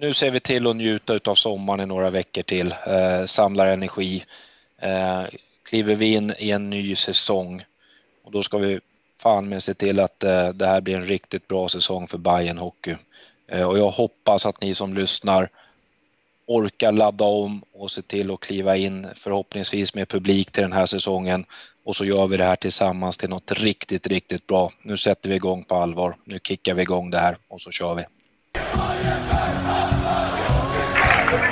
nu ser vi till att njuta av sommaren i några veckor till, eh, samlar energi, eh, kliver vi in i en ny säsong och då ska vi fan med se till att eh, det här blir en riktigt bra säsong för Bayern Hockey. Eh, och jag hoppas att ni som lyssnar orkar ladda om och se till att kliva in förhoppningsvis med publik till den här säsongen och så gör vi det här tillsammans till något riktigt, riktigt bra. Nu sätter vi igång på allvar. Nu kickar vi igång det här och så kör vi.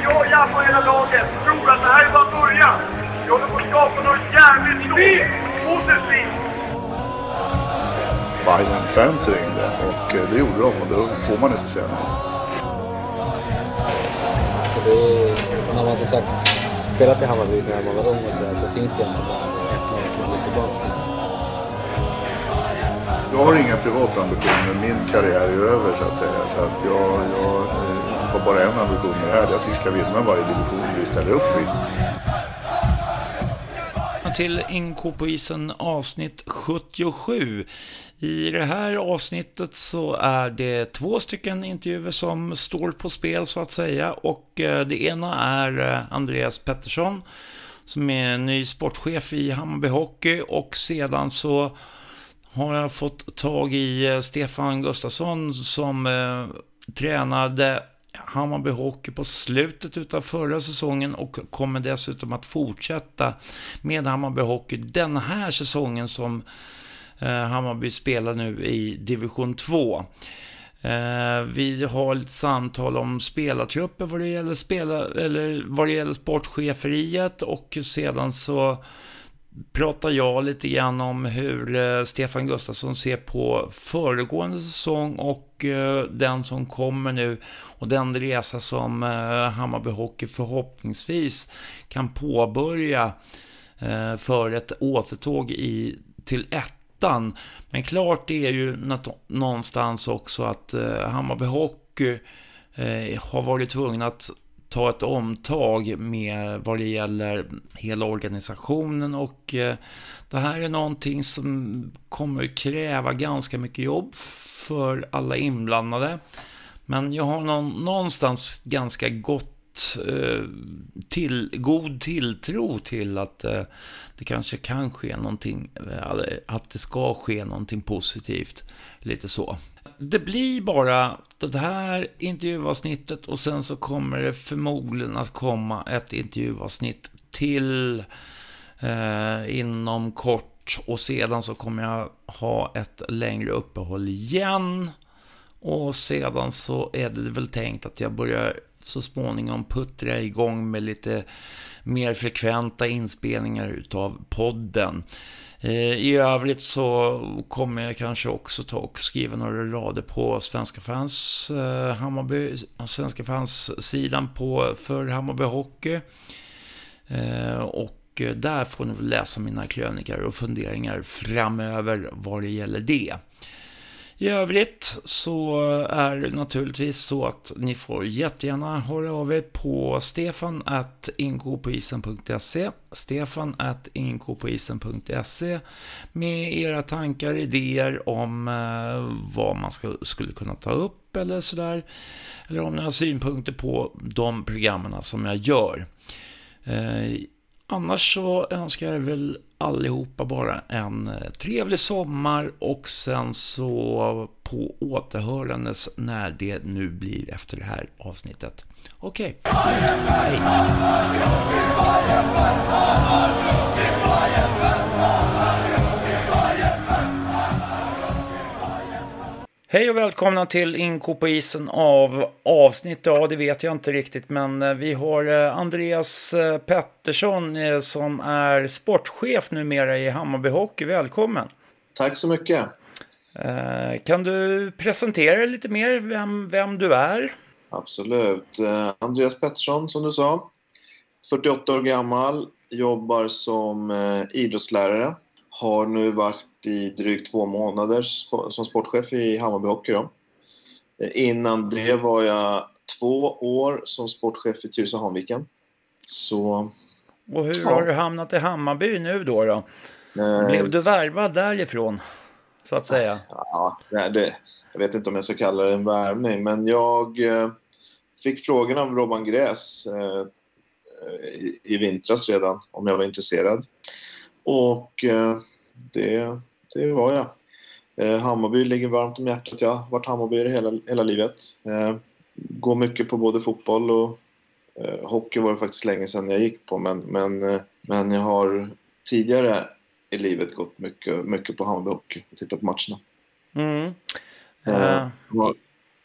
Jag, jag på hela laget tror att det här är bara början. Vi håller på att skapa något jävligt stort. Positivt. Bayern-fans ringde och eh, det gjorde de och då får man inte säga nej. Så det är, när man har sagt spelat i Hammarby när man var ung och sådär så finns det egentligen bara ett lag som går tillbaka till. Jag har inga privata ambitioner. Min karriär är över så att säga. Så att jag, jag eh, har bara en ambition med det här. Det är att vi ska vinna varje division vi ställer upp i. till Inko på isen avsnitt 77. I det här avsnittet så är det två stycken intervjuer som står på spel så att säga och eh, det ena är eh, Andreas Pettersson som är ny sportchef i Hammarby Hockey och sedan så har jag fått tag i eh, Stefan Gustafsson som eh, tränade Hammarby Hockey på slutet av förra säsongen och kommer dessutom att fortsätta med Hammarby Hockey den här säsongen som eh, Hammarby spelar nu i division 2. Eh, vi har ett samtal om spelartrupper vad det gäller, spela, eller vad det gäller sportcheferiet och sedan så pratar jag lite grann om hur eh, Stefan Gustafsson ser på föregående säsong och eh, den som kommer nu och den resa som eh, Hammarby Hockey förhoppningsvis kan påbörja för ett återtåg i, till ettan. Men klart är ju någonstans också att Hammarby Hockey har varit tvungna att ta ett omtag med vad det gäller hela organisationen och eh, det här är någonting som kommer kräva ganska mycket jobb för alla inblandade. Men jag har någonstans ganska gott eh, till, god tilltro till att eh, det kanske kan ske någonting, eh, att det ska ske någonting positivt. Lite så det blir bara det här intervjuavsnittet och sen så kommer det förmodligen att komma ett intervjuavsnitt till eh, inom kort och sedan så kommer jag ha ett längre uppehåll igen. Och sedan så är det väl tänkt att jag börjar så småningom puttra igång med lite mer frekventa inspelningar utav podden. Eh, I övrigt så kommer jag kanske också ta och skriva några rader på Svenska fans eh, Hammarby, Svenska fans-sidan på, för Hammarby Hockey. Eh, och där får ni väl läsa mina krönikor och funderingar framöver vad det gäller det. I övrigt så är det naturligtvis så att ni får jättegärna höra av er på stefan at inkopoisen.se stefan at inkopoisen.se med era tankar, idéer om eh, vad man ska, skulle kunna ta upp eller sådär. Eller om ni har synpunkter på de programmen som jag gör. Eh, Annars så önskar jag väl allihopa bara en eh, trevlig sommar och sen så på återhörandes när det nu blir efter det här avsnittet. Okej, okay. hej! Hej och välkomna till Inko på isen av avsnitt, ja det vet jag inte riktigt, men eh, vi har eh, Andreas eh, Pettersson som är sportchef numera i Hammarby Hockey. Välkommen! Tack så mycket! Kan du presentera lite mer, vem, vem du är? Absolut. Andreas Pettersson som du sa, 48 år gammal, jobbar som idrottslärare. Har nu varit i drygt två månader som sportchef i Hammarby Hockey. Då. Innan det var jag två år som sportchef i Tyresö Hanviken. Så... Och hur ja. har du hamnat i Hammarby nu då? då? Eh, Blev du värvad därifrån, så att säga? Ja, det, jag vet inte om jag ska kalla det en värvning, men jag, eh, fick frågan av Robban Gräs eh, i, i vintras redan om jag var intresserad. Och eh, det, det var jag. Eh, Hammarby ligger varmt om hjärtat. Jag har varit Hammarbyare hela, hela livet. Eh, går mycket på både fotboll och eh, hockey var det faktiskt länge sedan jag gick på. Men, men, eh, men jag har tidigare i livet gått mycket, mycket på Hammarby Hockey och tittat på matcherna. Mm. Eh, Eh, har,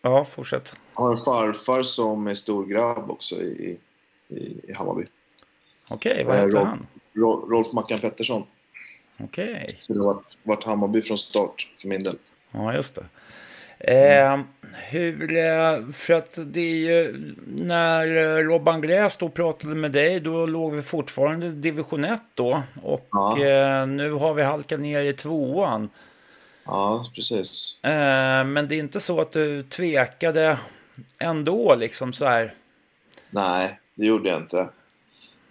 ja, fortsätt. har en farfar som är stor grabb också i, i, i Hammarby. Okej, vad Eh, heter Rob- han? Ro- Rolf Mackan Pettersson. Okej. Så det har varit, varit Hammarby från start för min del. Ja, just det. Eh, hur, för att det är ju, när eh, Robban Gräs då pratade med dig, då låg vi fortfarande i division 1 då. Och Ja. eh, nu har vi halkat ner i tvåan. Ja, precis. Eh, men det är inte så att du tvekade ändå liksom så här. Nej, det gjorde jag inte.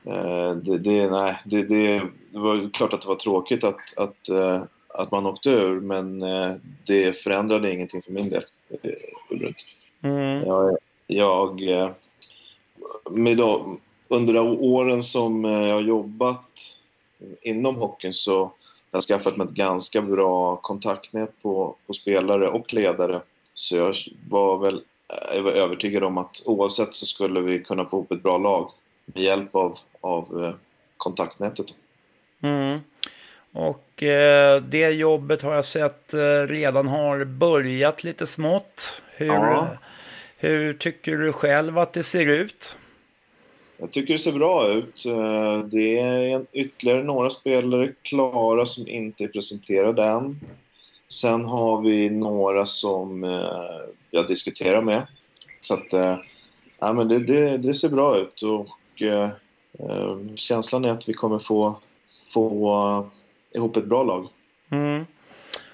Eh, Det, det, nej, det, det, var klart att det var tråkigt att, att, eh, att man åkte ur, men eh, det förändrade ingenting för min del. Mm, Jag, jag med då, under de åren som jag har jobbat inom hockeyn så har jag skaffat mig ett ganska bra kontaktnät på, på spelare och ledare. Så jag var väl jag var övertygad om att oavsett så skulle vi kunna få ihop ett bra lag med hjälp av, av eh, kontaktnätet. mm. Och eh, det jobbet har jag sett eh, redan har börjat lite smått. Hur, Ja. hur tycker du själv att det ser ut? Jag tycker det ser bra ut. Eh, Det är ytterligare några spelare klara som inte är presenterade än. Sen har vi några som eh, jag diskuterar med. Så att, eh, ja, men det, det, det ser bra ut och eh, eh, känslan är att vi kommer få, få ihop ett bra lag. Mm.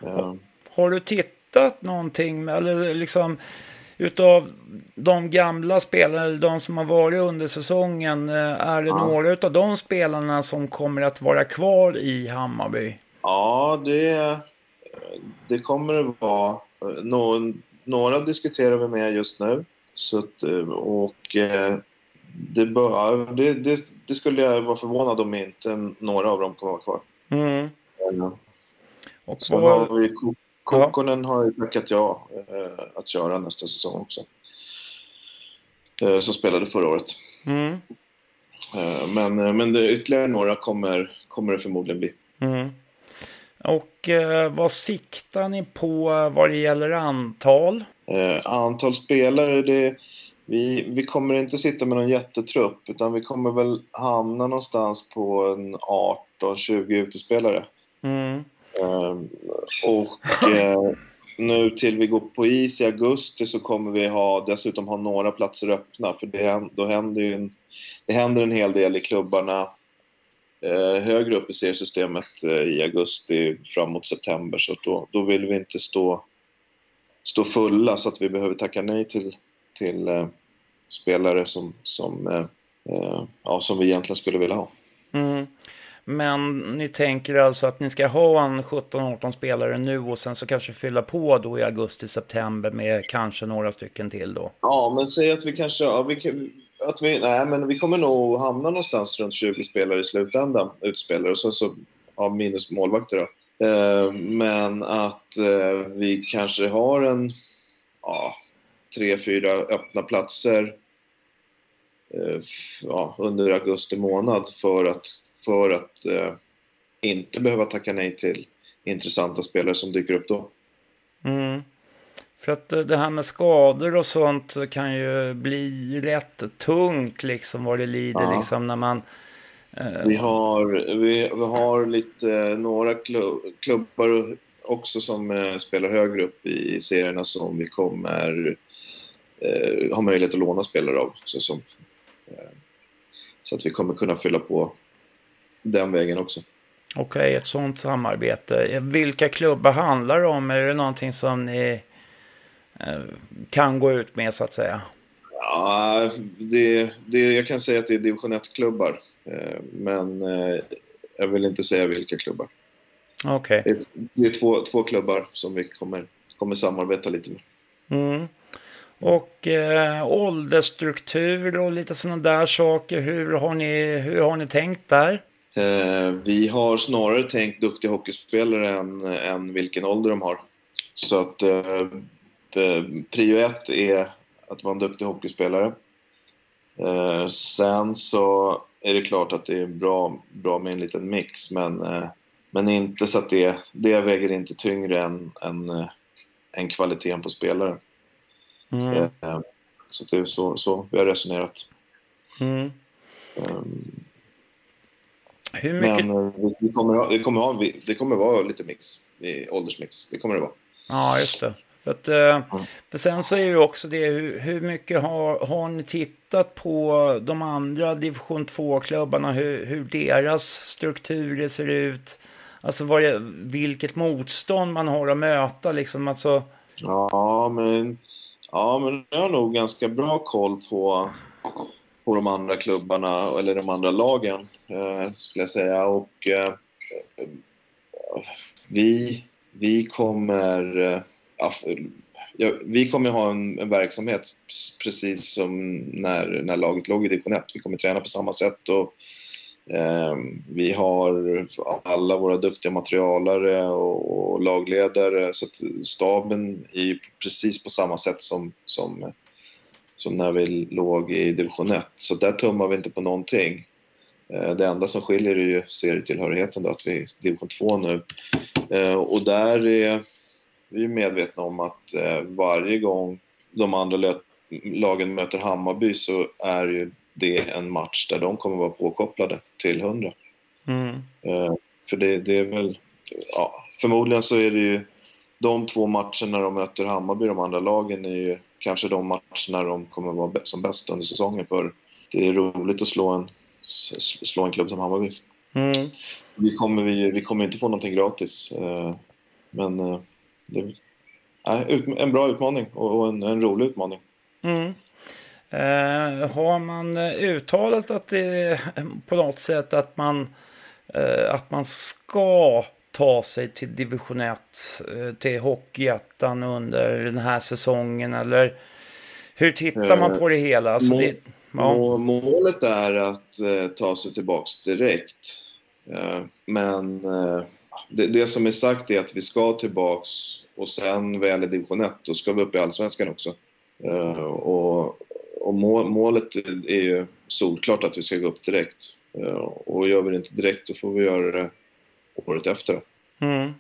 Eh, Har du tittat någonting, eller liksom utav de gamla spelarna, eller de som har varit under säsongen, är det Ja. några utav de spelarna som kommer att vara kvar i Hammarby? Ja, det, det kommer det vara. Nå, några diskuterar vi med just nu. Så att, och det, bör, det, det, det skulle jag vara förvånad om inte några av dem kommer vara kvar. Mm. Och Sen vad, har vi Ko- Kokkonen har ju tackat ja eh, att köra nästa säsong också. Eh, som spelade förra året. mm. Eh, men, men det, ytterligare några kommer, kommer det förmodligen bli. Mm. Och eh, vad siktar ni på eh, vad det gäller antal? Eh, antal spelare, det, vi, vi kommer inte sitta med någon jättetrupp utan vi kommer väl hamna någonstans på en 18-20 utespelare. Mm. Eh, och eh, nu till vi går på is i augusti så kommer vi ha, dessutom ha några platser öppna för det, då händer ju en, det händer en hel del i klubbarna eh, högre upp i seriesystemet eh, i augusti framåt september så då, då vill vi inte stå, stå fulla så att vi behöver tacka nej till, till eh, spelare som, som, eh, eh, ja, som vi egentligen skulle vilja ha. Mm. Men ni tänker alltså att ni ska ha en 17-18 spelare nu och sen så kanske fylla på då i augusti-september med kanske några stycken till då? Ja, men säg att vi kanske... Ja, vi, kan- att vi, nej, men vi kommer nog hamna någonstans runt 20 spelare i slutändan, utspelare, och så, så ja, minus målvakter då. Eh, men att eh, vi kanske har en ja, tre, fyra öppna platser eh, ja, under augusti månad för att, för att eh, inte behöva tacka nej till intressanta spelare som dyker upp då. Mm. För att eh, det här med skador och sånt kan ju bli rätt tungt liksom vad det lider Ja. liksom när man... eh, Vi har, vi, vi har lite, några klubb, klubbar också som eh, spelar högre upp i serierna som vi kommer eh, ha möjlighet att låna spelare av. Så, som, eh, så att vi kommer kunna fylla på den vägen också. Okej, ett sånt samarbete. Vilka klubbar handlar det om? Är det någonting som ni eh, kan gå ut med så att säga? Ja, det, det, jag kan säga att det är division 1-klubbar. Eh, men eh, jag vill inte säga vilka klubbar. Okej. Det är, det är två, två klubbar som vi kommer, kommer samarbeta lite med. Mm. Och eh, åldersstruktur och lite sådana där saker. Hur har ni, hur har ni tänkt där? Eh, vi har snarare tänkt duktiga hockeyspelare än, än vilken ålder de har. Så att eh, eh, prio ett är att vara en duktig hockeyspelare. Eh, sen så är det klart att det är bra, bra med en liten mix men, eh, men inte så att det, det väger inte tyngre än, än, eh, än kvaliteten på spelaren. Mm. Eh, så det är så, så vi har resonerat. Mm. Um, Hur mycket? Men vi, vi kommer, vi kommer ha, det kommer vara lite mix, åldersmix. Det kommer det vara. Ja, just det. För, att, eh, för sen så är det också det, hur, hur mycket har, har ni tittat på de andra division 2-klubbarna, hur, hur deras strukturer ser ut? Alltså vad det, vilket motstånd man har att möta liksom. Alltså... Ja, men, ja, men jag har nog ganska bra koll på, på de andra klubbarna, eller de andra lagen, eh, skulle jag säga. Och eh, vi, vi kommer... Eh, ja, vi kommer ha en, en, verksamhet precis som när, när laget låg i division 1. Vi kommer träna på samma sätt och Ehm, vi har alla våra duktiga materialare och, lagledare så att staben är precis på samma sätt som, som, som när vi låg i division 1. Så där tummar vi inte på någonting. Ehm, det enda som skiljer är ju serietillhörigheten då, att vi är i division 2 nu. Ehm, och där är vi medvetna om att eh, varje gång de andra lagen möter Hammarby så är ju det en match där de kommer vara påkopplade till 100. Mm. Eh, för det, det, är väl, ja, förmodligen så är det ju de två matcherna de möter Hammarby, de andra lagen, är ju kanske de matcherna de kommer vara som bäst under säsongen för det är roligt att slå en, slå en klubb som Hammarby. Mm. Vi, kommer, vi, vi kommer inte få någonting gratis. Eh, men eh, det är en bra utmaning och en, en rolig utmaning. Mm. Eh, har man uttalat att det på något sätt att man, eh, att man ska ta sig till division 1, eh, till Hockeyettan under den här säsongen? Eller hur tittar man på det hela? Alltså Må, det, ja. Målet är att eh, ta sig tillbaks direkt. Eh, men eh, det, det, som är sagt är att vi ska tillbaks och sen väl i division 1 då ska vi upp i allsvenskan också. Och, och mål, målet är ju solklart att vi ska gå upp direkt. Uh, och gör vi det inte direkt då får vi göra det året efter. Mm.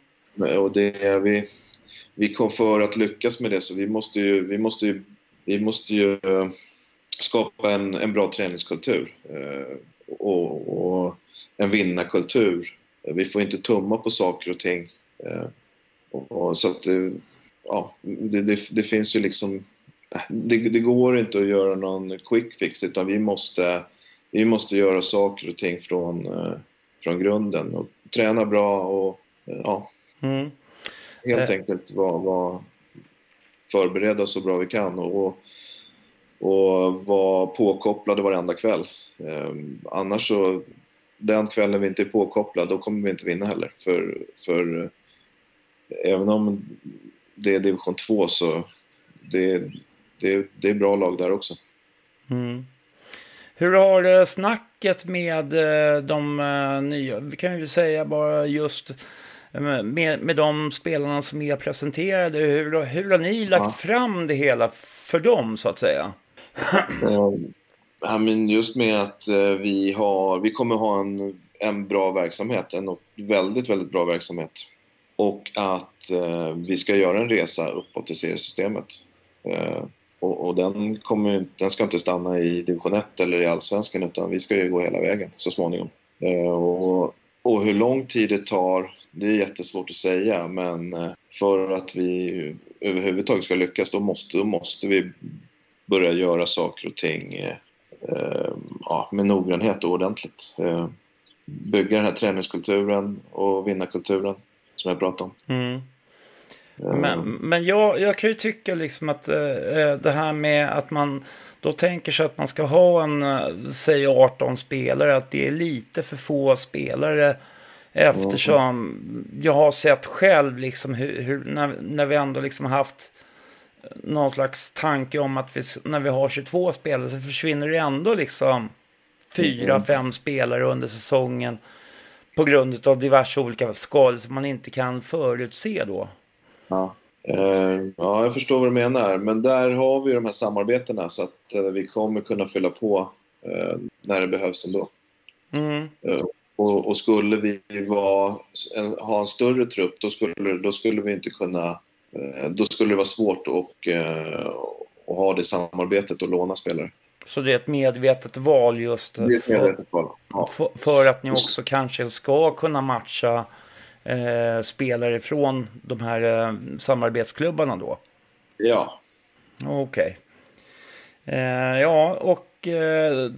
Och det är vi, vi kom för att lyckas med det så vi måste ju, vi måste ju, vi måste ju skapa en, en bra träningskultur. Uh, och, och en vinnarkultur vi får inte tumma på saker och ting. Eh, och, så att ja, det, det, det, finns ju liksom... Det, det, går inte att göra någon quick fix utan vi måste, vi måste göra saker och ting från, eh, från grunden och träna bra och ja, mm. helt eh. enkelt vara var förberedda så bra vi kan och, och vara påkopplade varenda kväll. annars så den kvällen vi inte är påkopplade, då kommer vi inte vinna heller. För, för eh, även om det är division 2 så det, det, det är bra lag där också. Mm. Hur har snacket med eh, de eh, nya, vi kan ju säga bara just med, med de spelarna som är presenterade, hur, hur har ni lagt ja. fram det hela för dem så att säga? Ja, men just med att eh, vi, har, vi kommer ha en, en bra verksamhet, en väldigt, väldigt bra verksamhet. Och att eh, vi ska göra en resa uppåt i seriesystemet. Och, och den, kommer, den ska inte stanna i division 1 eller i allsvenskan utan vi ska ju gå hela vägen så småningom. Eh, och, och hur lång tid det tar, det är jättesvårt att säga men eh, för att vi överhuvudtaget ska lyckas då måste, då måste vi börja göra saker och ting eh, Eh, ja, med noggrannhet och ordentligt. Eh, bygga den här träningskulturen och vinnarkulturen som jag pratade om. Mm. Eh. Men, men jag, jag kan ju tycka liksom att det här med att man då tänker sig att man ska ha en, säg 18 spelare, att det är lite för få spelare. Eftersom jag har sett själv liksom hur, hur när, när vi ändå liksom haft någon slags tanke om att vi, när vi har 22 spelare så försvinner det ändå liksom fyra, Mm. fem spelare under säsongen på grund av diverse olika skador som man inte kan förutse då. Ja. Eh, ja, jag förstår vad du menar. Men där har vi de här samarbetena så att eh, vi kommer kunna fylla på eh, när det behövs ändå. Mm. Eh, och, och skulle vi vara, en, ha en större trupp då skulle, då skulle vi inte kunna... Då skulle det vara svårt att, att ha det samarbetet och låna spelare. Så det är ett medvetet val just Det är ett för, medvetet val. Ja. för, för att ni också kanske ska kunna matcha eh, spelare från de här eh, samarbetsklubbarna då. ja. Okej. Eh, ja, och eh,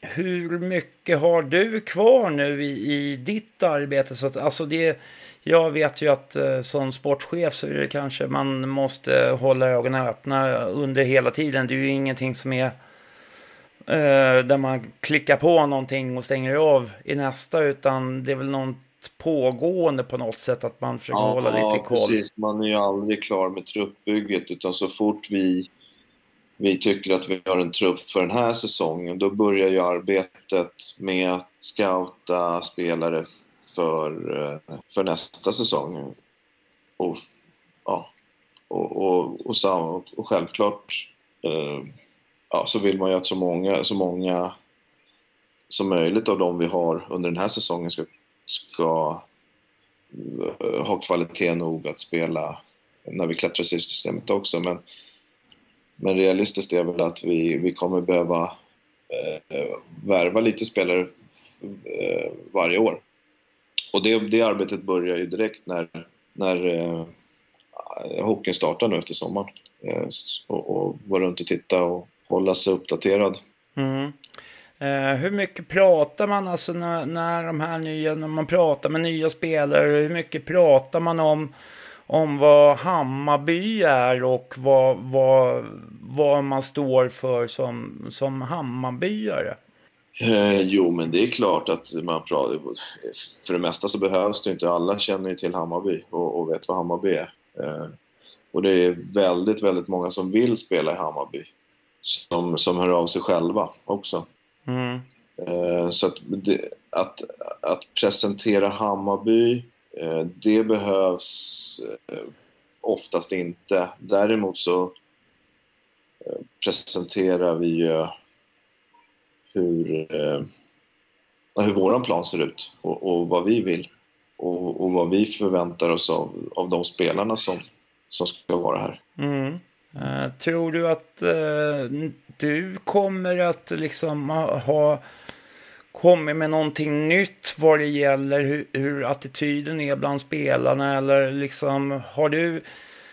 hur mycket har du kvar nu i, i ditt arbete? Så att, alltså det, jag vet ju att eh, som sportchef så är det kanske man måste hålla ögonen öppna under hela tiden. Det är ju ingenting som är eh, där man klickar på någonting och stänger av i nästa, utan det är väl något pågående på något sätt att man försöker hålla lite koll. precis. Man är ju aldrig klar med truppbygget utan så fort vi, vi tycker att vi har en trupp för den här säsongen då börjar ju arbetet med att scouta spelare för, eh, för nästa säsong. Och, ja, och, och, och, sam, och självklart eh, ja, så vill man ju att så många, så många som möjligt av dem vi har under den här säsongen ska, ska eh, ha kvalitet nog att spela när vi klättrar i systemet också. Men, men realistiskt är väl att vi, vi kommer behöva eh, värva lite spelare eh, varje år. Och det, det arbetet börjar ju direkt när, när eh, hockeyn startar nu efter sommaren. Eh, och, och vara runt och titta och hålla sig uppdaterad. Mm. Eh, hur mycket pratar man alltså när, när de här nya, när man pratar med nya spelare, hur mycket pratar man om, om vad Hammarby är och vad, vad, vad man står för som, som Hammarbyare? Eh, jo, men det är klart att man pratar... För det mesta så behövs det inte. Alla känner ju till Hammarby och, och vet vad Hammarby är. Eh, och det är väldigt, väldigt många som vill spela i Hammarby. Som, som hör av sig själva också. Mm. Eh, så att, att, att presentera Hammarby, eh, det behövs eh, oftast inte. Däremot så presenterar vi ju hur, hur vår plan ser ut och, och vad vi vill och, och, vad vi förväntar oss av, av de spelarna som, som ska vara här. Mm. Eh, tror du att eh, du kommer att liksom ha, ha kommit med någonting nytt vad det gäller hur, hur attityden är bland spelarna eller liksom har du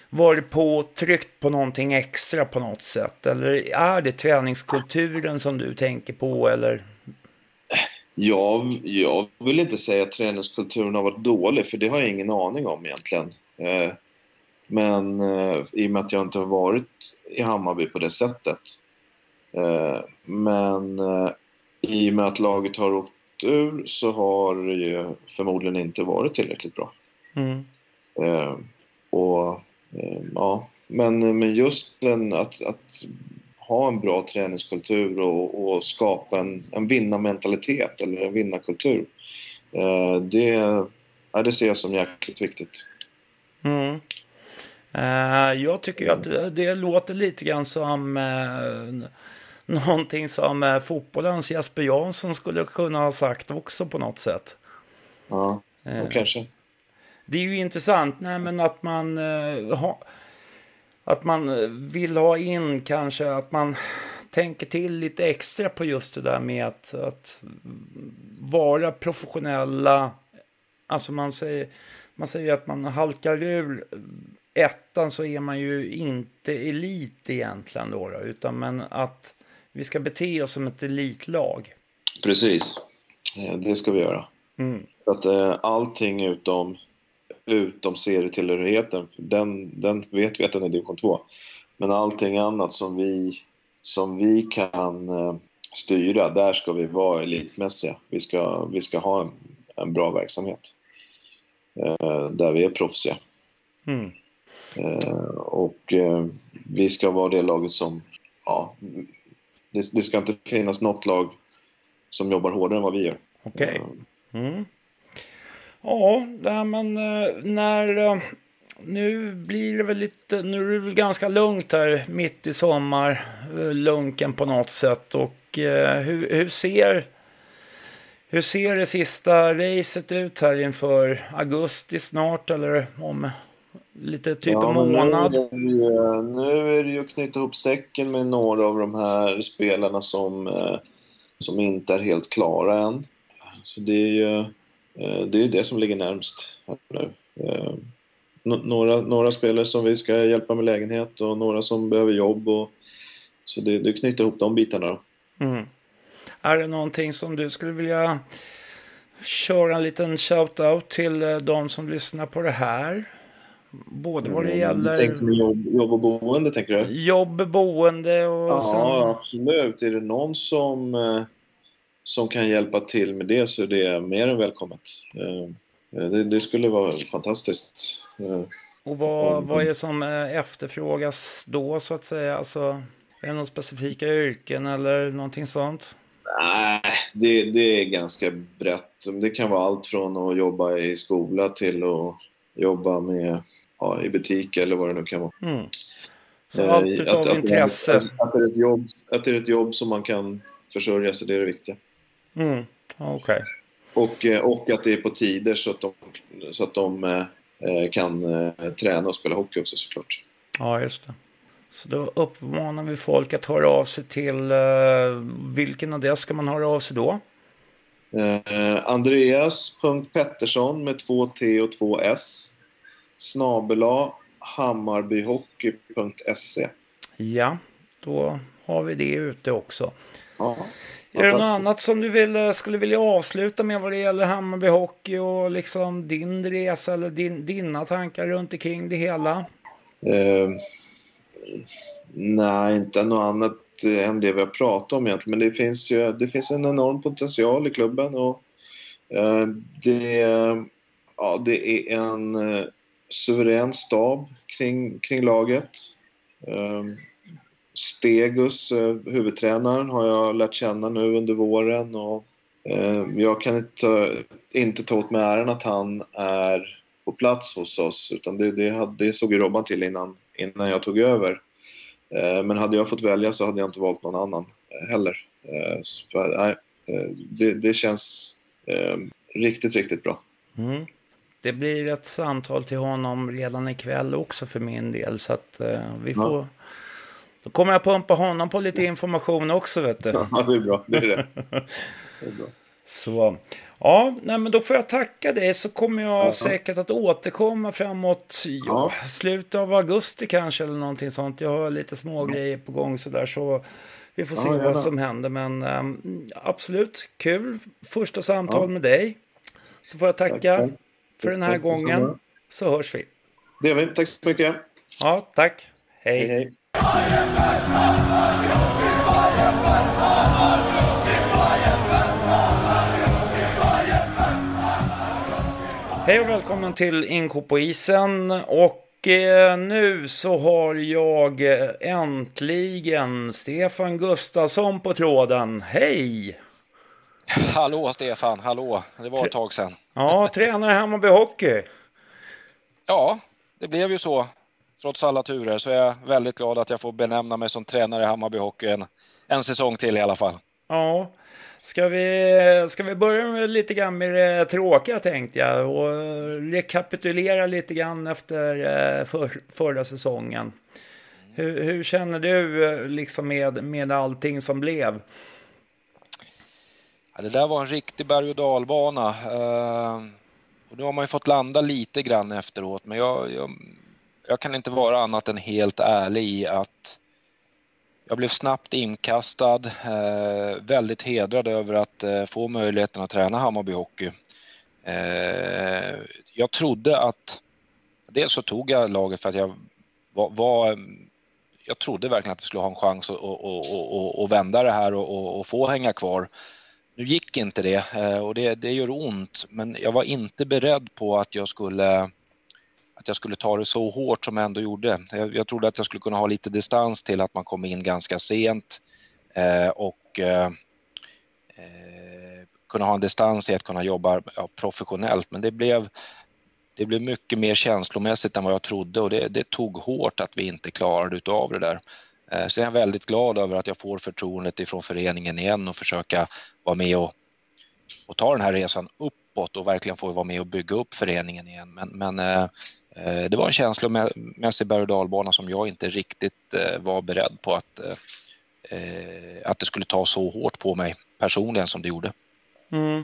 varit på och tryckt på någonting extra på något sätt? Eller är det träningskulturen som du tänker på eller? Jag, jag vill inte säga att träningskulturen har varit dålig, för det har jag ingen aning om egentligen. Eh, men eh, i och med att jag inte har varit i Hammarby på det sättet. Eh, men eh, i och med att laget har åkt ur så har det ju förmodligen inte varit tillräckligt bra. Mm. Eh, och eh, ja, men, men just den, att, att ha en bra träningskultur och, och skapa en, en vinnarmentalitet eller en vinnarkultur. Eh, det, ja, det ser jag som jäkligt viktigt. Mm. Eh, jag tycker att det, det låter lite grann som eh, någonting som eh, fotbollens Jesper Jansson skulle kunna ha sagt också på något sätt. Ja, kanske. Det är ju intressant, nej men att man ha, att man vill ha in kanske att man tänker till lite extra på just det där med att, att vara professionella. Alltså man säger, man säger att man halkar ur ettan så är man ju inte elit egentligen då, då utan men att vi ska bete oss som ett elitlag. Precis. Eh, Det ska vi göra. Mm. Att, eh, allting utom, utom serietillhörigheten, för den, den vet vi att den är division 2. Men allting annat som vi, som vi kan eh, styra, där ska vi vara elitmässiga. Vi ska, vi ska ha en, en bra verksamhet. Eh, där vi är proffsiga. Mm. Eh, och eh, vi ska vara det laget som... Ja, det, det ska inte finnas något lag som jobbar hårdare än vad vi gör. Okej. Mm. Ja, men eh, när... eh, Nu blir det väl lite... Nu är det väl ganska lugnt här mitt i sommar. eh, Lunken på något sätt. Och eh, hur, hur ser... Hur ser det sista racet ut här inför augusti snart eller om lite typ en men månad? Nu är, ju, nu är det ju att knyta ihop säcken med några av de här spelarna som, eh, som inte är helt klara än. Så det är ju eh, det, är det som ligger närmst nu. Eh, några, några spelare som vi ska hjälpa med lägenhet och några som behöver jobb. Och, så det, det knyta ihop de bitarna. Då. Mm. Är det någonting som du skulle vilja köra en liten shout-out till de som lyssnar på det här? Både vad det Mm, gäller Du tänker jobb, jobb och boende, tänker du? jobb, boende och Ja, sen... absolut. Är det någon som, eh, som kan hjälpa till med det så är det mer än välkommet. Eh, eh, Det, det skulle vara fantastiskt. Och vad, vad är det som efterfrågas då så att säga? Alltså, är det några specifika yrken eller någonting sånt? Nej, det, det är ganska brett. Det kan vara allt från att jobba i skola till att jobba med, ja, i butik eller vad det nu kan vara. Mm. Så Eh, allt utav att, att, intresse. Att, att, det är ett jobb, att det är ett jobb som man kan försörja sig, det är det viktiga. Mm. Okej. Och, eh, och att det är på tider så att de, så att de eh, kan träna och spela hockey också såklart. Ja, just det. Så då uppmanar vi folk att höra av sig till vilken adress ska man höra av sig då? Eh, Andreas.Pettersson med två T och två S snabela hammarbyhockey.se Ja, då har vi det ute också. ja, Är det något annat som du vill, eh, skulle vilja avsluta med vad det gäller Hammarby Hockey och liksom din resa eller din, dina tankar runt omkring det hela? Eh, nej, inte något annat än det vi har pratat om egentligen. Men det finns ju det finns en enorm potential i klubben. Och, eh, det, ja, det är en eh, suverän stab kring, kring laget. Ehm, Stegus, eh, huvudtränaren, har jag lärt känna nu under våren. Och, ehm, jag kan inte, inte ta åt mig äran att han är på plats hos oss. Utan det, det, hade, det såg ju Robban till innan, innan jag tog över. Eh, men hade jag fått välja så hade jag inte valt någon annan eh, heller. För, nej, det, det känns ehm, riktigt, riktigt bra. Mm. Det blir ett samtal till honom redan ikväll också för min del. Så att eh, vi Ja. får... Då kommer jag pumpa honom på lite information också vet du. Ja, det är bra. Det är rätt. Det är bra. Så, ja, nej, men då får jag tacka dig så kommer jag Ja. säkert att återkomma framåt ja, slutet av augusti kanske eller någonting sånt. Jag har lite små grejer på gång så där så vi får se Ja, vad som händer. Men ehm, absolut, kul första samtal Ja. med dig. Så får jag tacka tack. För den här gången. Så hörs vi. Det gör vi. Tack så mycket. Ja, tack. Hej, hej. Hej och välkommen till Inko på isen. Och eh, nu så har jag eh, äntligen Stefan Gustafsson på tråden. Hej! Hallå Stefan, hallå. Det var ett tag sedan. Ja, tränare Hammarby Hockey. Ja, det blev ju så. Trots alla turer så är jag väldigt glad att jag får benämna mig som tränare i Hammarby Hockey en, en säsong till i alla fall. Ja, ska vi, ska vi börja med lite grann med det tråkiga tänkte jag och rekapitulera lite grann efter eh, för, förra säsongen. Hur, hur känner du eh, liksom med, med allting som blev? Ja, det där var en riktig berg och dalbana. Eh, och nu har man ju fått landa lite grann efteråt, men jag, jag, jag kan inte vara annat än helt ärlig i att jag blev snabbt inkastad, eh, väldigt hedrad över att eh, få möjligheten att träna Hammarby Hockey. Eh, jag trodde att, dels så tog jag laget för att jag var, var jag trodde verkligen att vi skulle ha en chans att, att, att, att, att vända det här och, och få hänga kvar. Nu gick inte det eh, och det, det gör ont, men jag var inte beredd på att jag skulle att jag skulle ta det så hårt som jag ändå gjorde. Jag, jag trodde att jag skulle kunna ha lite distans till att man kom in ganska sent eh, och eh, eh kunna ha en distans i att kunna jobba ja, professionellt. Men det blev, det blev mycket mer känslomässigt än vad jag trodde och det, det tog hårt att vi inte klarade av det där. Eh, så jag är väldigt glad över att jag får förtroendet ifrån föreningen igen och försöka vara med och, och ta den här resan uppåt och verkligen få vara med och bygga upp föreningen igen. Men, men eh, eh det var en känslomässig berg och dalbana som jag inte riktigt eh, var beredd på att, eh, eh att det skulle ta så hårt på mig personligen som det gjorde. Mm.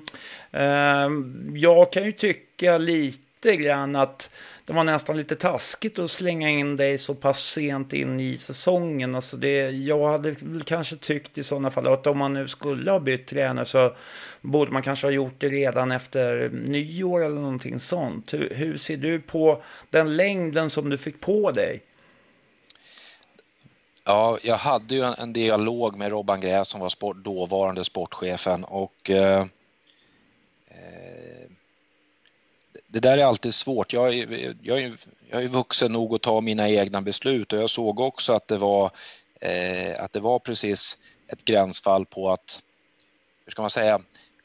Jag kan ju tycka lite grann att det var nästan lite taskigt att slänga in dig så pass sent in i säsongen. Alltså det, jag hade väl kanske tyckt i sådana fall att om man nu skulle ha bytt tränare så borde man kanske ha gjort det redan efter nyår eller någonting sånt. Hur, hur ser du på den längden som du fick på dig? Ja, jag hade ju en, en dialog med Robban Gräs som var sport, dåvarande sportchefen och eh, det där är alltid svårt. Jag, är, jag, är, jag är vuxen nog att ta mina egna beslut och jag såg också att det var, eh, att det var precis ett gränsfall på att, hur ska man säga,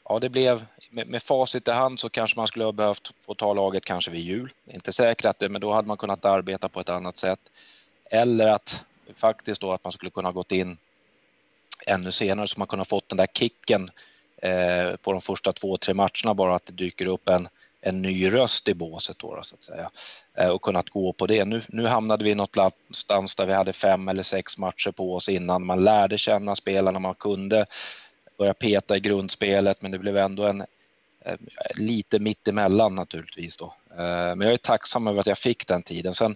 ja det blev, med, med facit i hand så kanske man skulle ha behövt få ta laget kanske vid jul. Inte säkert det, men då hade man kunnat arbeta på ett annat sätt. Eller att faktiskt då att man skulle kunna gått in ännu senare så man kunde ha fått den där kicken eh, på de första två, tre matcherna bara att det dyker upp en en ny röst i båset då, så att säga eh, och kunnat gå på det. Nu, nu hamnade vi någonstans där vi hade fem eller sex matcher på oss innan man lärde känna spelarna, man kunde börja peta i grundspelet, men det blev ändå en eh, lite mittemellan naturligtvis då. Eh, men jag är tacksam över att jag fick den tiden. Sen,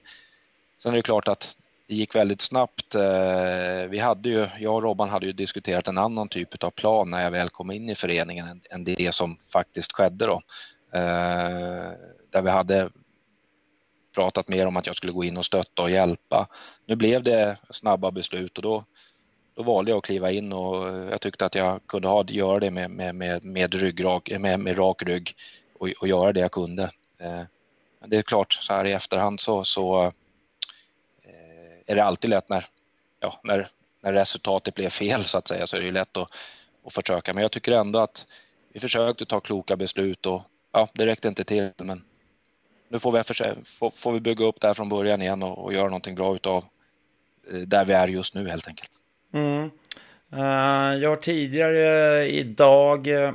sen är det klart att det gick väldigt snabbt. Vi hade ju, jag och Robban hade ju diskuterat en annan typ av plan när jag väl kom in i föreningen än det som faktiskt skedde då. Eh, där vi hade pratat mer om att jag skulle gå in och stötta och hjälpa. Nu blev det snabba beslut och då, då valde jag att kliva in och eh, jag tyckte att jag kunde ha, göra det med, med, med, med, ryggrak, med, med rak rygg och, och göra det jag kunde. Eh, men det är klart, så här i efterhand så, så eh, är det alltid lätt när, ja, när, när resultatet blev fel så att säga så är det lätt att, att försöka. Men jag tycker ändå att vi försökte ta kloka beslut och ja, det räckte inte till. Men nu får vi, får, får vi bygga upp det här från början igen och, och göra någonting bra utav eh, där vi är just nu helt enkelt. Mm. Eh, jag har tidigare idag eh,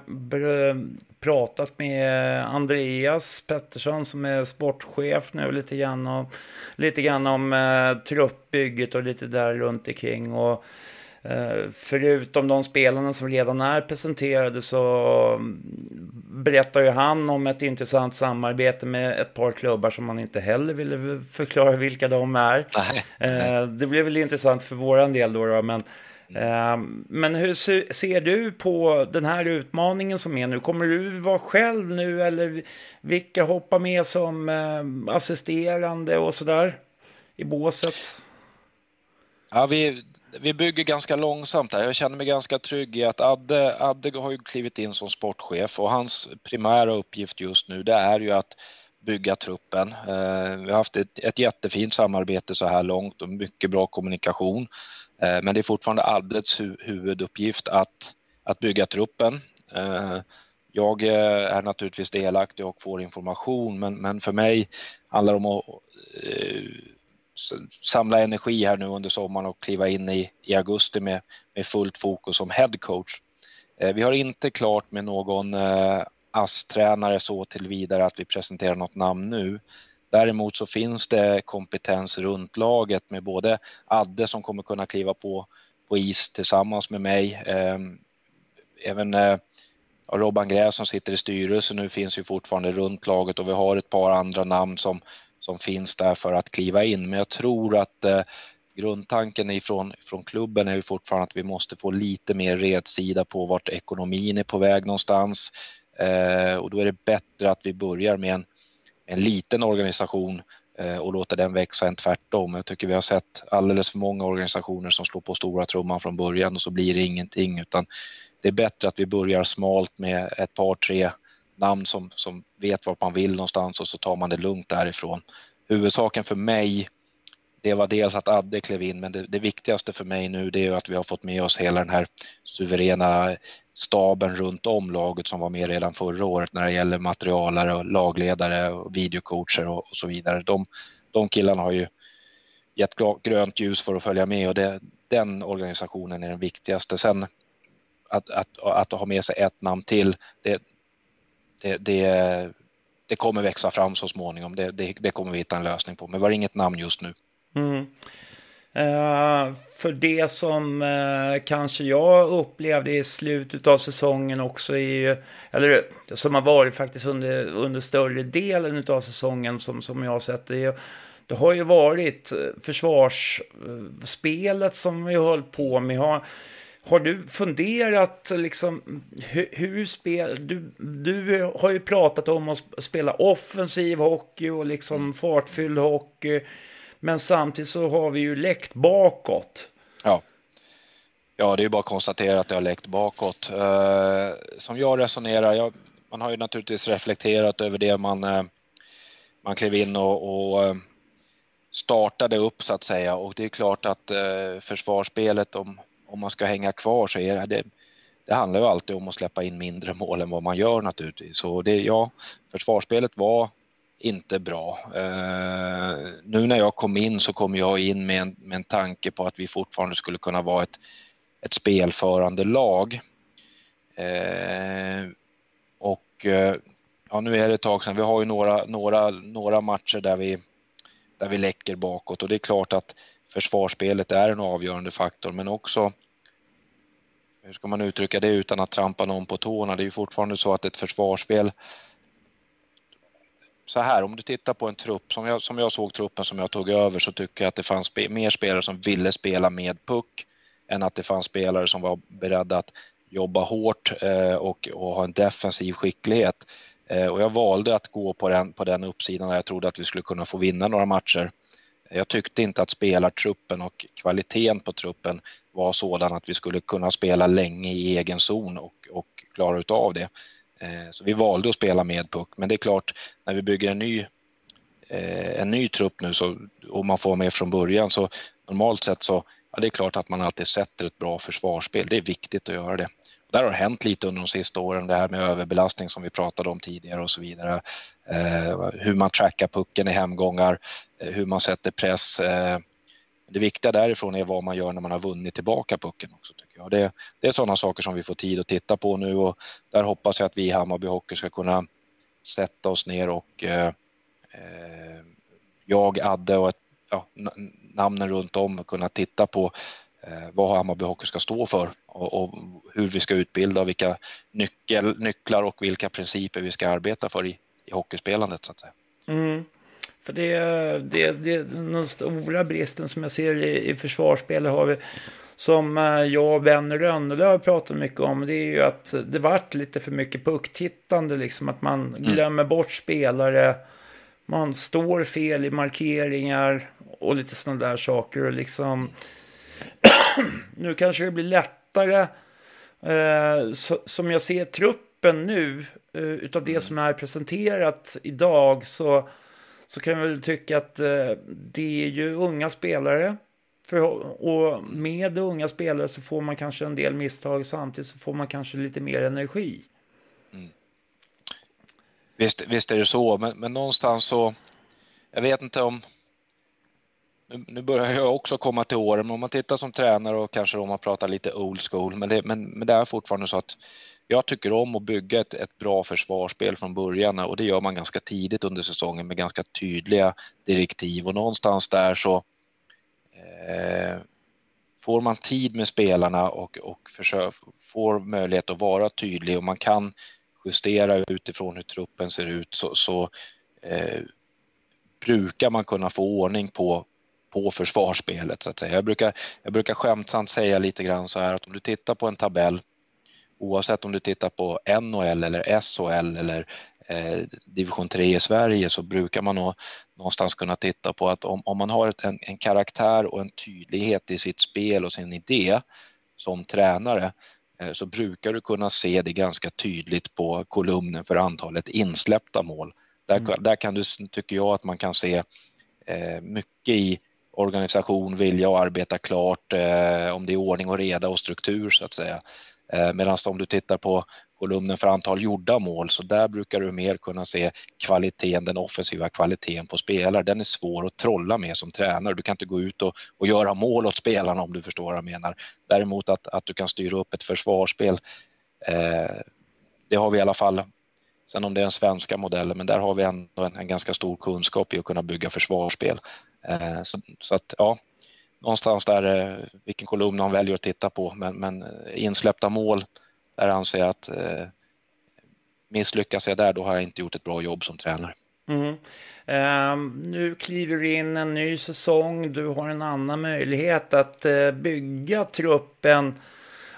pratat med Andreas Pettersson som är sportchef nu lite grann, och, lite grann om truppbygget och lite där runt omkring. Och förutom de spelarna som redan är presenterade så berättar ju han om ett intressant samarbete med ett par klubbar som man inte heller ville förklara vilka de är. Nej. Det blir väl intressant för våran del då, då men eh, men hur ser du på den här utmaningen som är nu? Kommer du vara själv nu eller vilka hoppar med som eh, assisterande och sådär i båset? Ja, vi, vi bygger ganska långsamt här. Jag känner mig ganska trygg i att Adde, Adde har ju klivit in som sportchef och hans primära uppgift just nu det är ju att bygga truppen. Eh, vi har haft ett, ett jättefint samarbete så här långt och mycket bra kommunikation. Eh, men det är fortfarande Addes hu huvuduppgift att, att bygga truppen. Eh, jag är naturligtvis delaktig och får information men, men för mig handlar det om att samla energi här nu under sommaren och kliva in i, i augusti med, med fullt fokus som headcoach. coach. Eh, vi har inte klart med någon eh, ASS-tränare så tillvidare att vi presenterar något namn nu. Däremot så finns det kompetens runt laget med både Adde som kommer kunna kliva på, på is tillsammans med mig. Eh, även Robban Gräs som sitter i styrelsen nu finns ju fortfarande runt laget och vi har ett par andra namn som som finns där för att kliva in. Men jag tror att eh, grundtanken ifrån från klubben är ju fortfarande att vi måste få lite mer redsida på vart ekonomin är på väg någonstans. Eh, och då är det bättre att vi börjar med en, en liten organisation eh, och låter den växa än tvärtom. Jag tycker vi har sett alldeles för många organisationer som slår på stora trumman från början och så blir det ingenting utan det är bättre att vi börjar smalt med ett par, tre namn som, som vet vart man vill någonstans och så tar man det lugnt därifrån. huvudsaken för mig, det var dels att Adde klev in, men det, det viktigaste för mig nu det är att vi har fått med oss hela den här suveräna staben runt om laget som var med redan förra året när det gäller materialare och lagledare och videocoacher och, och så vidare. De, de killarna har ju gett grönt ljus för att följa med och det, den organisationen är den viktigaste. Sen att, att, att ha med sig ett namn till, det, det, det, det kommer växa fram så småningom. Det, det, det, kommer vi hitta en lösning på, men vi har inget namn just nu. Mm. Uh, för det som uh, kanske jag upplevde i slutet av säsongen också är ju... eller som har varit faktiskt under, under större delen av säsongen som, som jag har sett det, det har ju varit eh, försvarsspelet som vi har hållit på med. Har, har du funderat liksom hur, hur spel... Du, du har ju pratat om att spela offensiv hockey och liksom fartfylld hockey. Men samtidigt så har vi ju läckt bakåt. Ja. Ja, det är ju bara att konstatera att det har läckt bakåt. Uh, som jag resonerar, jag, man har ju naturligtvis reflekterat över det man, uh, man klev in och, och uh, startade upp så att säga och det är klart att försvarsspelet om, om man ska hänga kvar så är det, det handlar ju alltid om att släppa in mindre mål än vad man gör naturligtvis. Så det, ja, försvarsspelet var inte bra. Eh, nu när jag kom in så kom jag in med en, med en tanke på att vi fortfarande skulle kunna vara ett, ett spelförande lag. Eh, och eh, ja, nu är det ett tag sedan. Vi har ju några, några, några matcher där vi, där vi läcker bakåt och det är klart att försvarsspelet är en avgörande faktor, men också hur ska man uttrycka det utan att trampa någon på tårna? Det är ju fortfarande så att ett försvarsspel så här, om du tittar på en trupp, som jag, som jag såg truppen som jag tog över så tycker jag att det fanns spe, mer spelare som ville spela med puck än att det fanns spelare som var beredda att jobba hårt eh, och, och, ha en defensiv skicklighet. Eh, och jag valde att gå på den, på den uppsidan där jag trodde att vi skulle kunna få vinna några matcher. Jag tyckte inte att spelartruppen och kvaliteten på truppen var sådan att vi skulle kunna spela länge i egen zon och, och klara av det. Eh, så vi valde att spela med puck, men det är klart, när vi bygger en ny, eh, en ny trupp nu så, och man får med från början så normalt sett så, ja det är klart att man alltid sätter ett bra försvarsspel. Det är viktigt att göra det. Där har hänt lite under de sista åren, det här med överbelastning som vi pratade om tidigare och så vidare. Eh, hur man trackar pucken i hemgångar, eh, hur man sätter press. Eh, det viktiga därifrån är vad man gör när man har vunnit tillbaka pucken också. Tycker jag. Det, det är sådana saker som vi får tid att titta på nu och där hoppas jag att vi i Hammarby Hockey ska kunna sätta oss ner och eh, eh jag, Adde och ett, ja, namnen runt om kunna titta på vad Hammarby Hockey ska stå för och, och, hur vi ska utbilda och vilka nyckel, nycklar och vilka principer vi ska arbeta för i, i hockeyspelandet så att säga. Mm. För det, det, det den stora bristen som jag ser i, i försvarsspelet har vi som eh, jag och Ben Rönnelöv pratat mycket om, det är ju att det vart lite för mycket pucktittande, liksom att man mm. glömmer bort spelare, man står fel i markeringar och lite sådana där saker och liksom nu kanske det blir lättare eh, så, som jag ser truppen nu eh, utav det mm. som är presenterat idag så, så kan jag väl tycka att eh, det är ju unga spelare för, och med unga spelare så får man kanske en del misstag samtidigt så får man kanske lite mer energi. Mm. Visst, visst är det så, men, men någonstans så, jag vet inte om, nu, börjar jag också komma till åren, men om man tittar som tränare och kanske om man pratar lite old school, men det, men, men det är fortfarande så att jag tycker om att bygga ett, ett bra försvarsspel från början och det gör man ganska tidigt under säsongen med ganska tydliga direktiv och någonstans där så Eh, får man tid med spelarna och, och försök, får möjlighet att vara tydlig och man kan justera utifrån hur truppen ser ut så, så eh, brukar man kunna få ordning på, på försvarsspelet. Så att säga. Jag, brukar, jag brukar skämtsamt säga lite grann så här att om du tittar på en tabell oavsett om du tittar på NHL eller SHL eller eh, division 3 i Sverige så brukar man nog någonstans kunna titta på att om, om man har ett, en, en karaktär och en tydlighet i sitt spel och sin idé som tränare eh, så brukar du kunna se det ganska tydligt på kolumnen för antalet insläppta mål. Där, mm. där kan du, tycker jag att man kan se eh, mycket i organisation, vilja att arbeta klart, eh, om det är ordning och reda och struktur så att säga. Eh, Medan om du tittar på kolumnen för antal gjorda mål så där brukar du mer kunna se kvaliteten, den offensiva kvaliteten på spelare. Den är svår att trolla med som tränare. Du kan inte gå ut och, och göra mål åt spelarna om du förstår vad jag menar. Däremot att, att du kan styra upp ett försvarsspel, eh, det har vi i alla fall Sen om det är den svenska modellen, men där har vi ändå en, en ganska stor kunskap i att kunna bygga försvarsspel. Eh, så, så, att ja, någonstans där, eh, vilken kolumn han väljer att titta på, men, men eh, insläppta mål, där anser jag att misslyckas jag där, då har jag inte gjort ett bra jobb som tränare. Mm. Uh, nu kliver du in en ny säsong, du har en annan möjlighet att uh, bygga truppen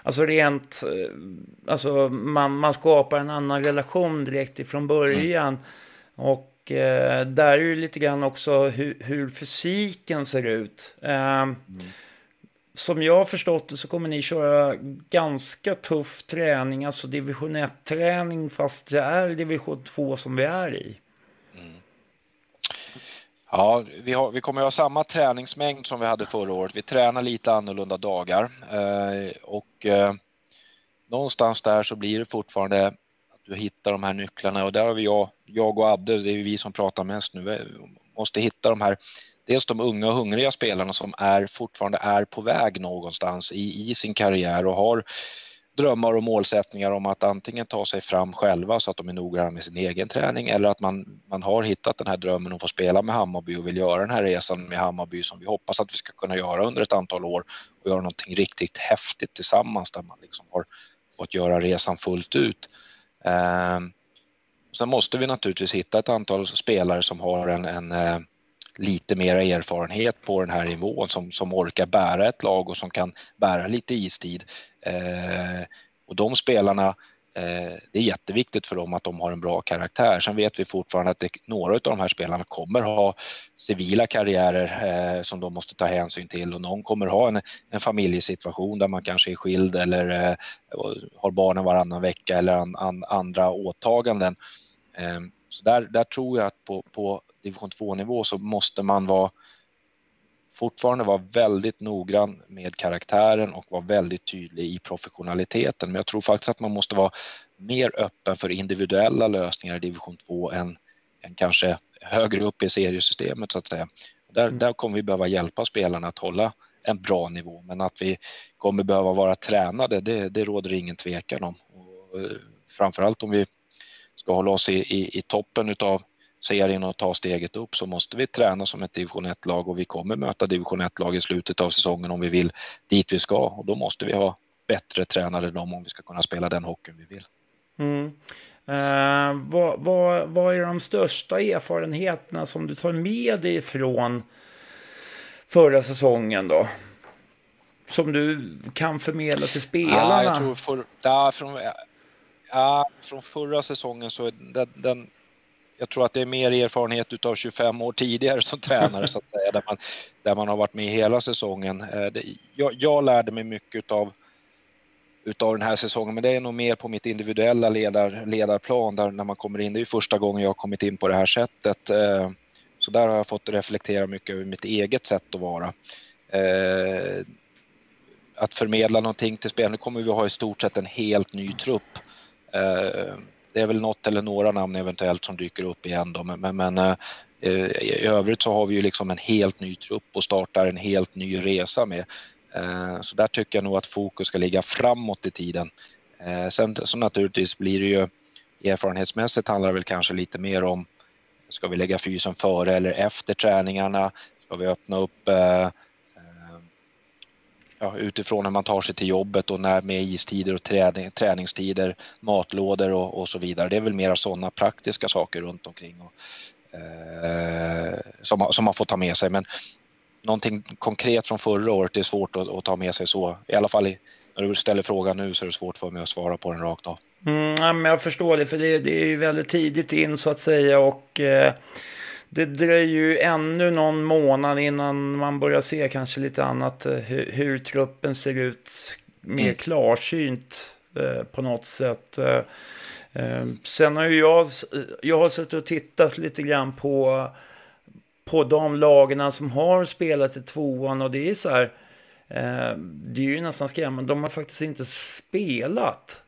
Alltså rent, eh, alltså man, man skapar en annan relation direkt ifrån början. Mm. Och eh, där är det lite grann också hur, hur fysiken ser ut. Eh, mm. Som jag har förstått det så kommer ni köra ganska tuff träning, alltså division 1-träning fast det är division 2 som vi är i. Ja, vi, har, vi kommer att ha samma träningsmängd som vi hade förra året. Vi tränar lite annorlunda dagar eh, och eh, någonstans där så blir det fortfarande du hittar de här nycklarna och där har vi jag, jag och Adde, det är vi som pratar mest nu, vi måste hitta de här, dels de unga och hungriga spelarna som är fortfarande är på väg någonstans i, i sin karriär och har drömmar och målsättningar om att antingen ta sig fram själva så att de är noggranna med sin egen träning eller att man, man har hittat den här drömmen att få spela med Hammarby och vill göra den här resan med Hammarby som vi hoppas att vi ska kunna göra under ett antal år och göra någonting riktigt häftigt tillsammans där man liksom har fått göra resan fullt ut. Eh, sen måste vi naturligtvis hitta ett antal spelare som har en, en eh, lite mer erfarenhet på den här nivån som, som orkar bära ett lag och som kan bära lite istid. Eh, och de spelarna, Eh, det är jätteviktigt för dem att de har en bra karaktär. Sen vet vi fortfarande att det, några av de här spelarna kommer ha civila karriärer eh, som de måste ta hänsyn till och någon kommer ha en, en familjesituation där man kanske är skild eller eh, har barnen varannan vecka eller an, an, andra åtaganden. Eh, så där, där tror jag att på, på division 2-nivå så måste man vara fortfarande vara väldigt noggrann med karaktären och vara väldigt tydlig i professionaliteten. Men jag tror faktiskt att man måste vara mer öppen för individuella lösningar i division 2 än, än kanske högre upp i seriesystemet så att säga. Där, mm. där kommer vi behöva hjälpa spelarna att hålla en bra nivå, men att vi kommer behöva vara tränade, det, det råder ingen tvekan om. Och, eh, framförallt om vi ska hålla oss i, i, i toppen utav serien och ta steget upp så måste vi träna som ett division 1-lag och vi kommer möta division 1-lag i slutet av säsongen om vi vill dit vi ska och då måste vi ha bättre tränare än dem om vi ska kunna spela den hockeyn vi vill. Mm. Eh, vad, vad, vad är de största erfarenheterna som du tar med dig från förra säsongen då? Som du kan förmedla till spelarna? Ja, jag tror för, ja, från, ja, från förra säsongen så den, den jag tror att det är mer erfarenhet av 25 år tidigare som tränare så att säga, där man, där man har varit med hela säsongen. Eh, jag, jag lärde mig mycket av utav den här säsongen, men det är nog mer på mitt individuella ledar, ledarplan där när man kommer in. Det är första gången jag har kommit in på det här sättet. Eh, så där har jag fått reflektera mycket över mitt eget sätt att vara. Eh, att förmedla någonting till spelarna. Nu kommer vi ha i stort sett en helt ny trupp det är väl något eller några namn eventuellt som dyker upp igen då, men, men, eh, i övrigt så har vi ju liksom en helt ny trupp och startar en helt ny resa med. Eh, så där tycker jag nog att fokus ska ligga framåt i tiden. Eh, sen så naturligtvis blir det ju erfarenhetsmässigt handlar det väl kanske lite mer om ska vi lägga fysen före eller efter träningarna? Ska vi öppna upp eh, ja, utifrån hur man tar sig till jobbet och när med istider och träning, träningstider, matlådor och, och, så vidare. Det är väl mera sådana praktiska saker runt omkring och, eh, som, som man får ta med sig. Men någonting konkret från förra året är svårt att, att ta med sig så. I alla fall i, när du ställer frågan nu så är det svårt för mig att svara på den rakt av. Mm, jag förstår det, för det, det är ju väldigt tidigt in så att säga. och... Eh det dröjer ju ännu någon månad innan man börjar se kanske lite annat eh, hur, hur truppen ser ut mer mm. klarsynt eh, på något sätt. Eh, sen har ju jag, jag har suttit och tittat lite grann på på de lagarna som har spelat i tvåan och det är så här. Eh, det är ju nästan skrämmande. De har faktiskt inte spelat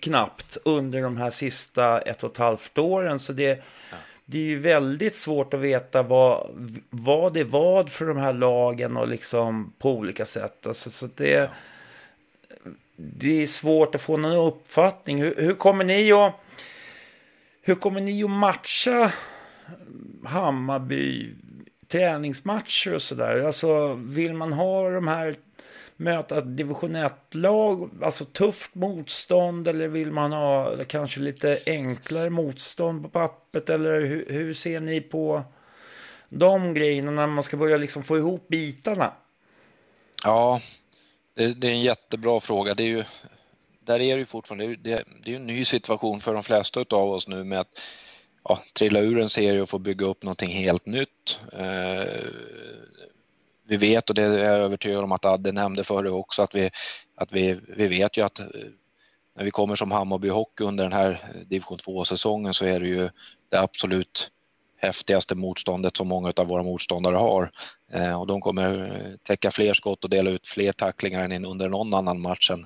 knappt under de här sista ett och ett halvt åren. Så det, ja. Det är ju väldigt svårt att veta vad, vad det är vad för de här lagen och liksom på olika sätt. Alltså, så det, ja. det är svårt att få någon uppfattning. Hur, hur kommer ni att hur kommer ni att matcha Hammarby träningsmatcher och sådär? Alltså vill man ha de här möta ett division 1-lag, alltså tufft motstånd eller vill man ha kanske lite enklare motstånd på pappret eller hur, hur ser ni på de grejerna när man ska börja liksom få ihop bitarna? Ja, det, det är en jättebra fråga. Det är ju, där är det ju fortfarande, det, det är en ny situation för de flesta av oss nu med att ja, trilla ur en serie och få bygga upp någonting helt nytt. Eh, vi vet, och det är jag övertygad om att Adde nämnde förut också, att vi, att vi, vi vet ju att eh, när vi kommer som Hammarby Hockey under den här division 2-säsongen så är det ju det absolut häftigaste motståndet som många av våra motståndare har. Eh, och de kommer eh, täcka fler skott och dela ut fler tacklingar än under någon annan match än,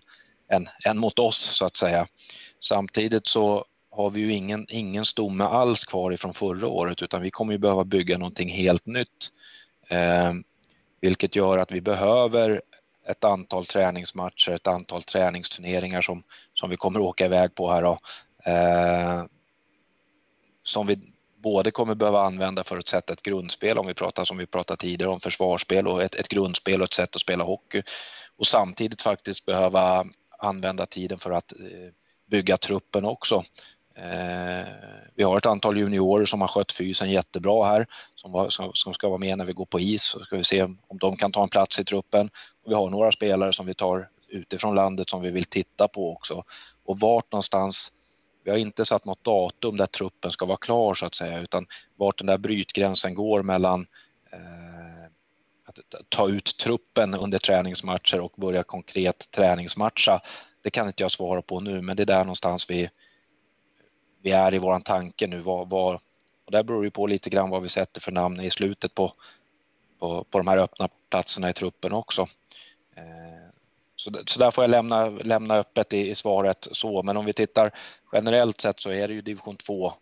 än, än mot oss så att säga. Samtidigt så har vi ju ingen, ingen stomme alls kvar ifrån förra året utan vi kommer ju behöva bygga någonting helt nytt. Eh, vilket gör att vi behöver ett antal träningsmatcher, ett antal träningsturneringar som, som vi kommer åka iväg på här då. Eh, som vi både kommer behöva använda för att sätta ett grundspel om vi pratar som vi pratade tidigare om försvarsspel och ett, ett grundspel och ett sätt att spela hockey och samtidigt faktiskt behöva använda tiden för att eh, bygga truppen också. Eh, vi har ett antal juniorer som har skött fysen jättebra här som, var, som, som, ska vara med när vi går på is. Så ska vi se om de kan ta en plats i truppen. Och vi har några spelare som vi tar utifrån landet som vi vill titta på också. Och vart någonstans vi har inte satt något datum där truppen ska vara klar så att säga utan vart den där brytgränsen går mellan eh, att ta ut truppen under träningsmatcher och börja konkret träningsmatcha. Det kan inte jag svara på nu men det är där någonstans vi, vi är i våran tanke nu. Var, var, och där beror det på lite grann vad vi sätter för namn i slutet på, på, på de här öppna platserna i truppen också. Eh, så, så där får jag lämna, lämna öppet i, i, svaret så, men om vi tittar generellt sett så är det ju division 2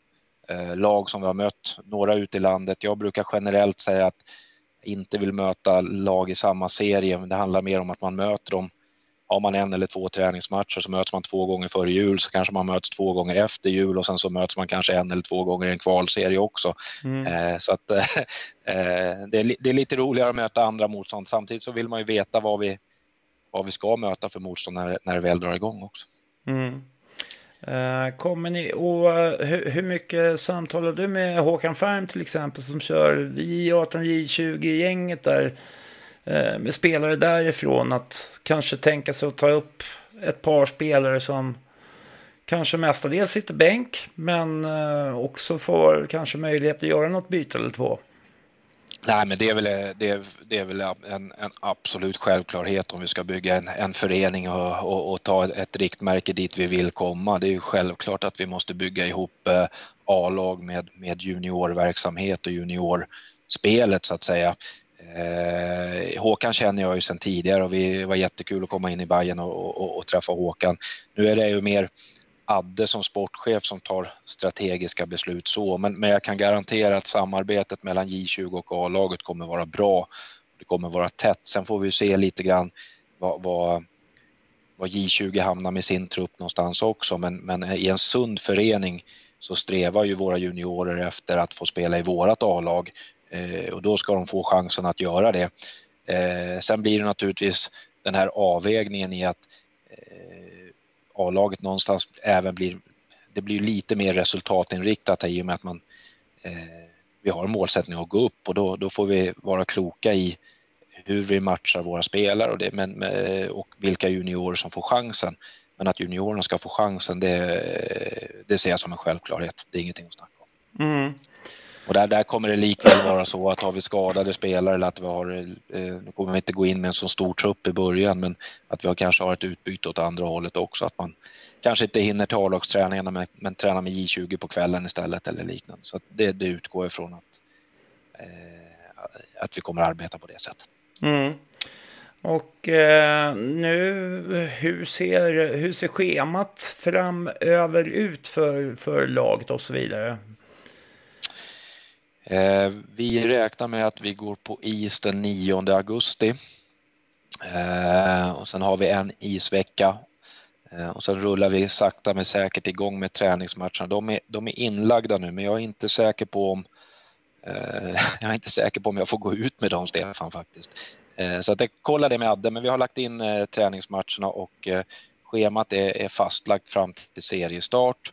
eh, lag som vi har mött, några ute i landet. Jag brukar generellt säga att jag inte vill möta lag i samma serie, men det handlar mer om att man möter dem har man en eller två träningsmatcher så möts man två gånger före jul så kanske man möts två gånger efter jul och sen så möts man kanske en eller två gånger i en kvalserie också. Mm. Eh, så att eh, eh det, är, det, är, lite roligare att möta andra motstånd. Samtidigt så vill man ju veta vad vi, vad vi ska möta för motstånd när, när det väl drar igång också. Mm. Eh, kommer ni, och uh, hur, hur, mycket samtalar du med Håkan Färm till exempel som kör J18, J20-gänget där? Eh, med spelare därifrån att kanske tänka sig att ta upp ett par spelare som kanske mestadels sitter bänk men eh, också får kanske möjlighet att göra något byte eller två. Nej, men det är väl, det är, det är väl en, en, absolut självklarhet om vi ska bygga en, en förening och, och, och, ta ett riktmärke dit vi vill komma. Det är ju självklart att vi måste bygga ihop eh, A-lag med, med juniorverksamhet och juniorspelet så att säga. Eh, Håkan känner jag ju sedan tidigare och vi var jättekul att komma in i Bayern och, och, och, träffa Håkan. Nu är det ju mer Adde som sportchef som tar strategiska beslut så, men, men jag kan garantera att samarbetet mellan J20 och A-laget kommer vara bra. Det kommer vara tätt. Sen får vi se lite grann vad, vad, vad J20 hamnar med sin trupp någonstans också, men, men i en sund förening så strävar ju våra juniorer efter att få spela i vårat A-lag Eh, och då ska de få chansen att göra det. Eh, sen blir det naturligtvis den här avvägningen i att eh, A-laget någonstans även blir, det blir lite mer resultatinriktat i och med att man, eh, vi har en målsättning att gå upp och då, då får vi vara kloka i hur vi matchar våra spelare och, det, men, och vilka juniorer som får chansen. Men att juniorerna ska få chansen, det, det ser jag som en självklarhet. Det är ingenting att snacka om. Mm. Och där, där kommer det likväl vara så att har vi skadade spelare eller att vi har, eh, nu kommer vi inte gå in med en så stor trupp i början, men att vi kanske har ett utbyte åt andra hållet också. Att man kanske inte hinner till A-lagsträningarna men, men tränar med J20 på kvällen istället eller liknande. Så det, det utgår ifrån att, eh, att vi kommer att arbeta på det sättet. Mm. Och eh, nu, hur ser, hur ser schemat framöver ut för, för laget och så vidare? Eh, vi räknar med att vi går på is den 9 augusti. Eh, och sen har vi en isvecka. Eh, och sen rullar vi sakta men säkert igång med träningsmatcherna. De är, de är inlagda nu men jag är inte säker på om eh, jag är inte säker på om jag får gå ut med dem, Stefan, faktiskt. Eh, så att jag kollar det med Adde, men vi har lagt in eh, träningsmatcherna och schemat är fastlagt fram till seriestart.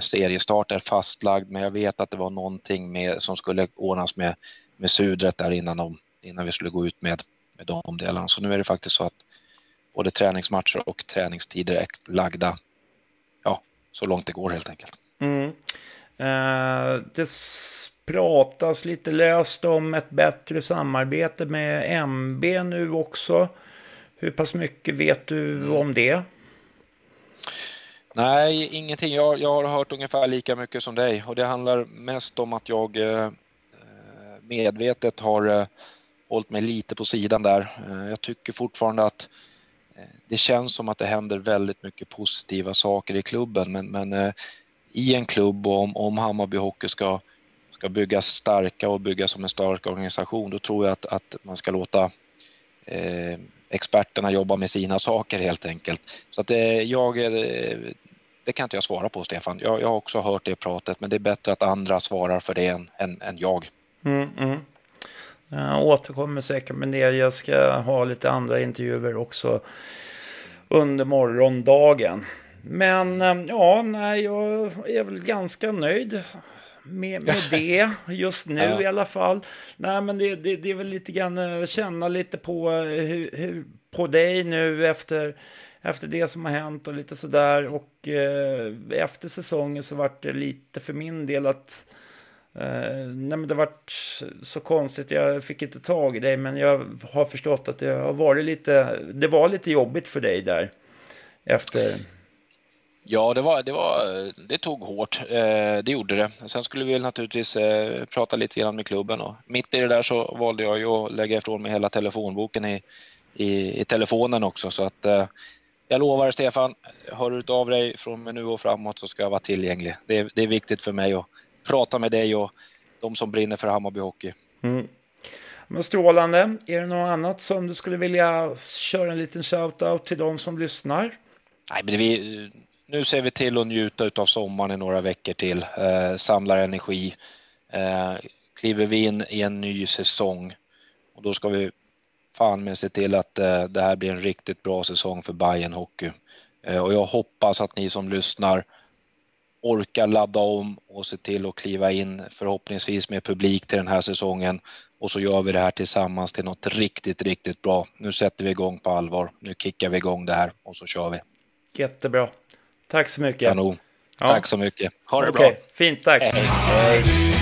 Seriestart är fastlagd, men jag vet att det var någonting med, som skulle ordnas med, med sudret där innan, de, innan vi skulle gå ut med, med de delarna. Så nu är det faktiskt så att både träningsmatcher och träningstider är lagda ja, så långt det går helt enkelt. Mm. Uh, det pratas lite löst om ett bättre samarbete med MB nu också. Hur pass mycket vet du mm. om det? Nej, ingenting. Jag, jag, har hört ungefär lika mycket som dig och det handlar mest om att jag eh, eh, medvetet har eh, hållit mig lite på sidan där. Eh, jag tycker fortfarande att eh, det känns som att det händer väldigt mycket positiva saker i klubben men, men eh, i en klubb och om, om Hammarby Hockey ska ska byggas starka och byggas som en stark organisation, då tror jag att, att man ska låta eh, experterna jobbar med sina saker helt enkelt. Så att eh, jag, det kan inte jag svara på Stefan. Jag, jag, har också hört det pratet, men det är bättre att andra svarar för det än, än, än jag. Mm, mm. Jag återkommer säkert med det. Jag ska ha lite andra intervjuer också under morgondagen. Men eh, ja, nej, jag är väl ganska nöjd med, med det just nu ja. i alla fall. Nej, men det, det, det, är väl lite grann eh, känna lite på, eh, hur, hur, på dig nu efter, efter det som har hänt och lite sådär. Och eh, efter säsongen så vart det lite för min del att eh, nej, men det vart så konstigt. Jag fick inte tag i dig, men jag har förstått att det har varit lite, det var lite jobbigt för dig där efter Ja, det, var, det, var, det tog hårt. Eh, det gjorde det. Sen skulle vi naturligtvis eh, prata lite grann med klubben och mitt i det där så valde jag ju att lägga ifrån mig hela telefonboken i, i, i telefonen också. Så att eh, jag lovar Stefan, hör du av dig från nu och framåt så ska jag vara tillgänglig. Det är, det är viktigt för mig att prata med dig och de som brinner för Hammarby Hockey. Mm. Men strålande. Är det något annat som du skulle vilja köra en liten shout-out till de som lyssnar? Nej, men vi, nu ser vi till att njuta av sommaren i några veckor till, eh, samlar energi. Eh, kliver vi in i en ny säsong och då ska vi fan med se till att eh, det här blir en riktigt bra säsong för Bayern Hockey. Eh, och jag hoppas att ni som lyssnar orkar ladda om och se till att kliva in förhoppningsvis med publik till den här säsongen och så gör vi det här tillsammans till något riktigt, riktigt bra. Nu sätter vi igång på allvar. Nu kickar vi igång det här och så kör vi. Jättebra. Tack så mycket. Kanon. Ja. Tack så mycket. Ha det okay. bra. Fint, tack. Hej. Hej.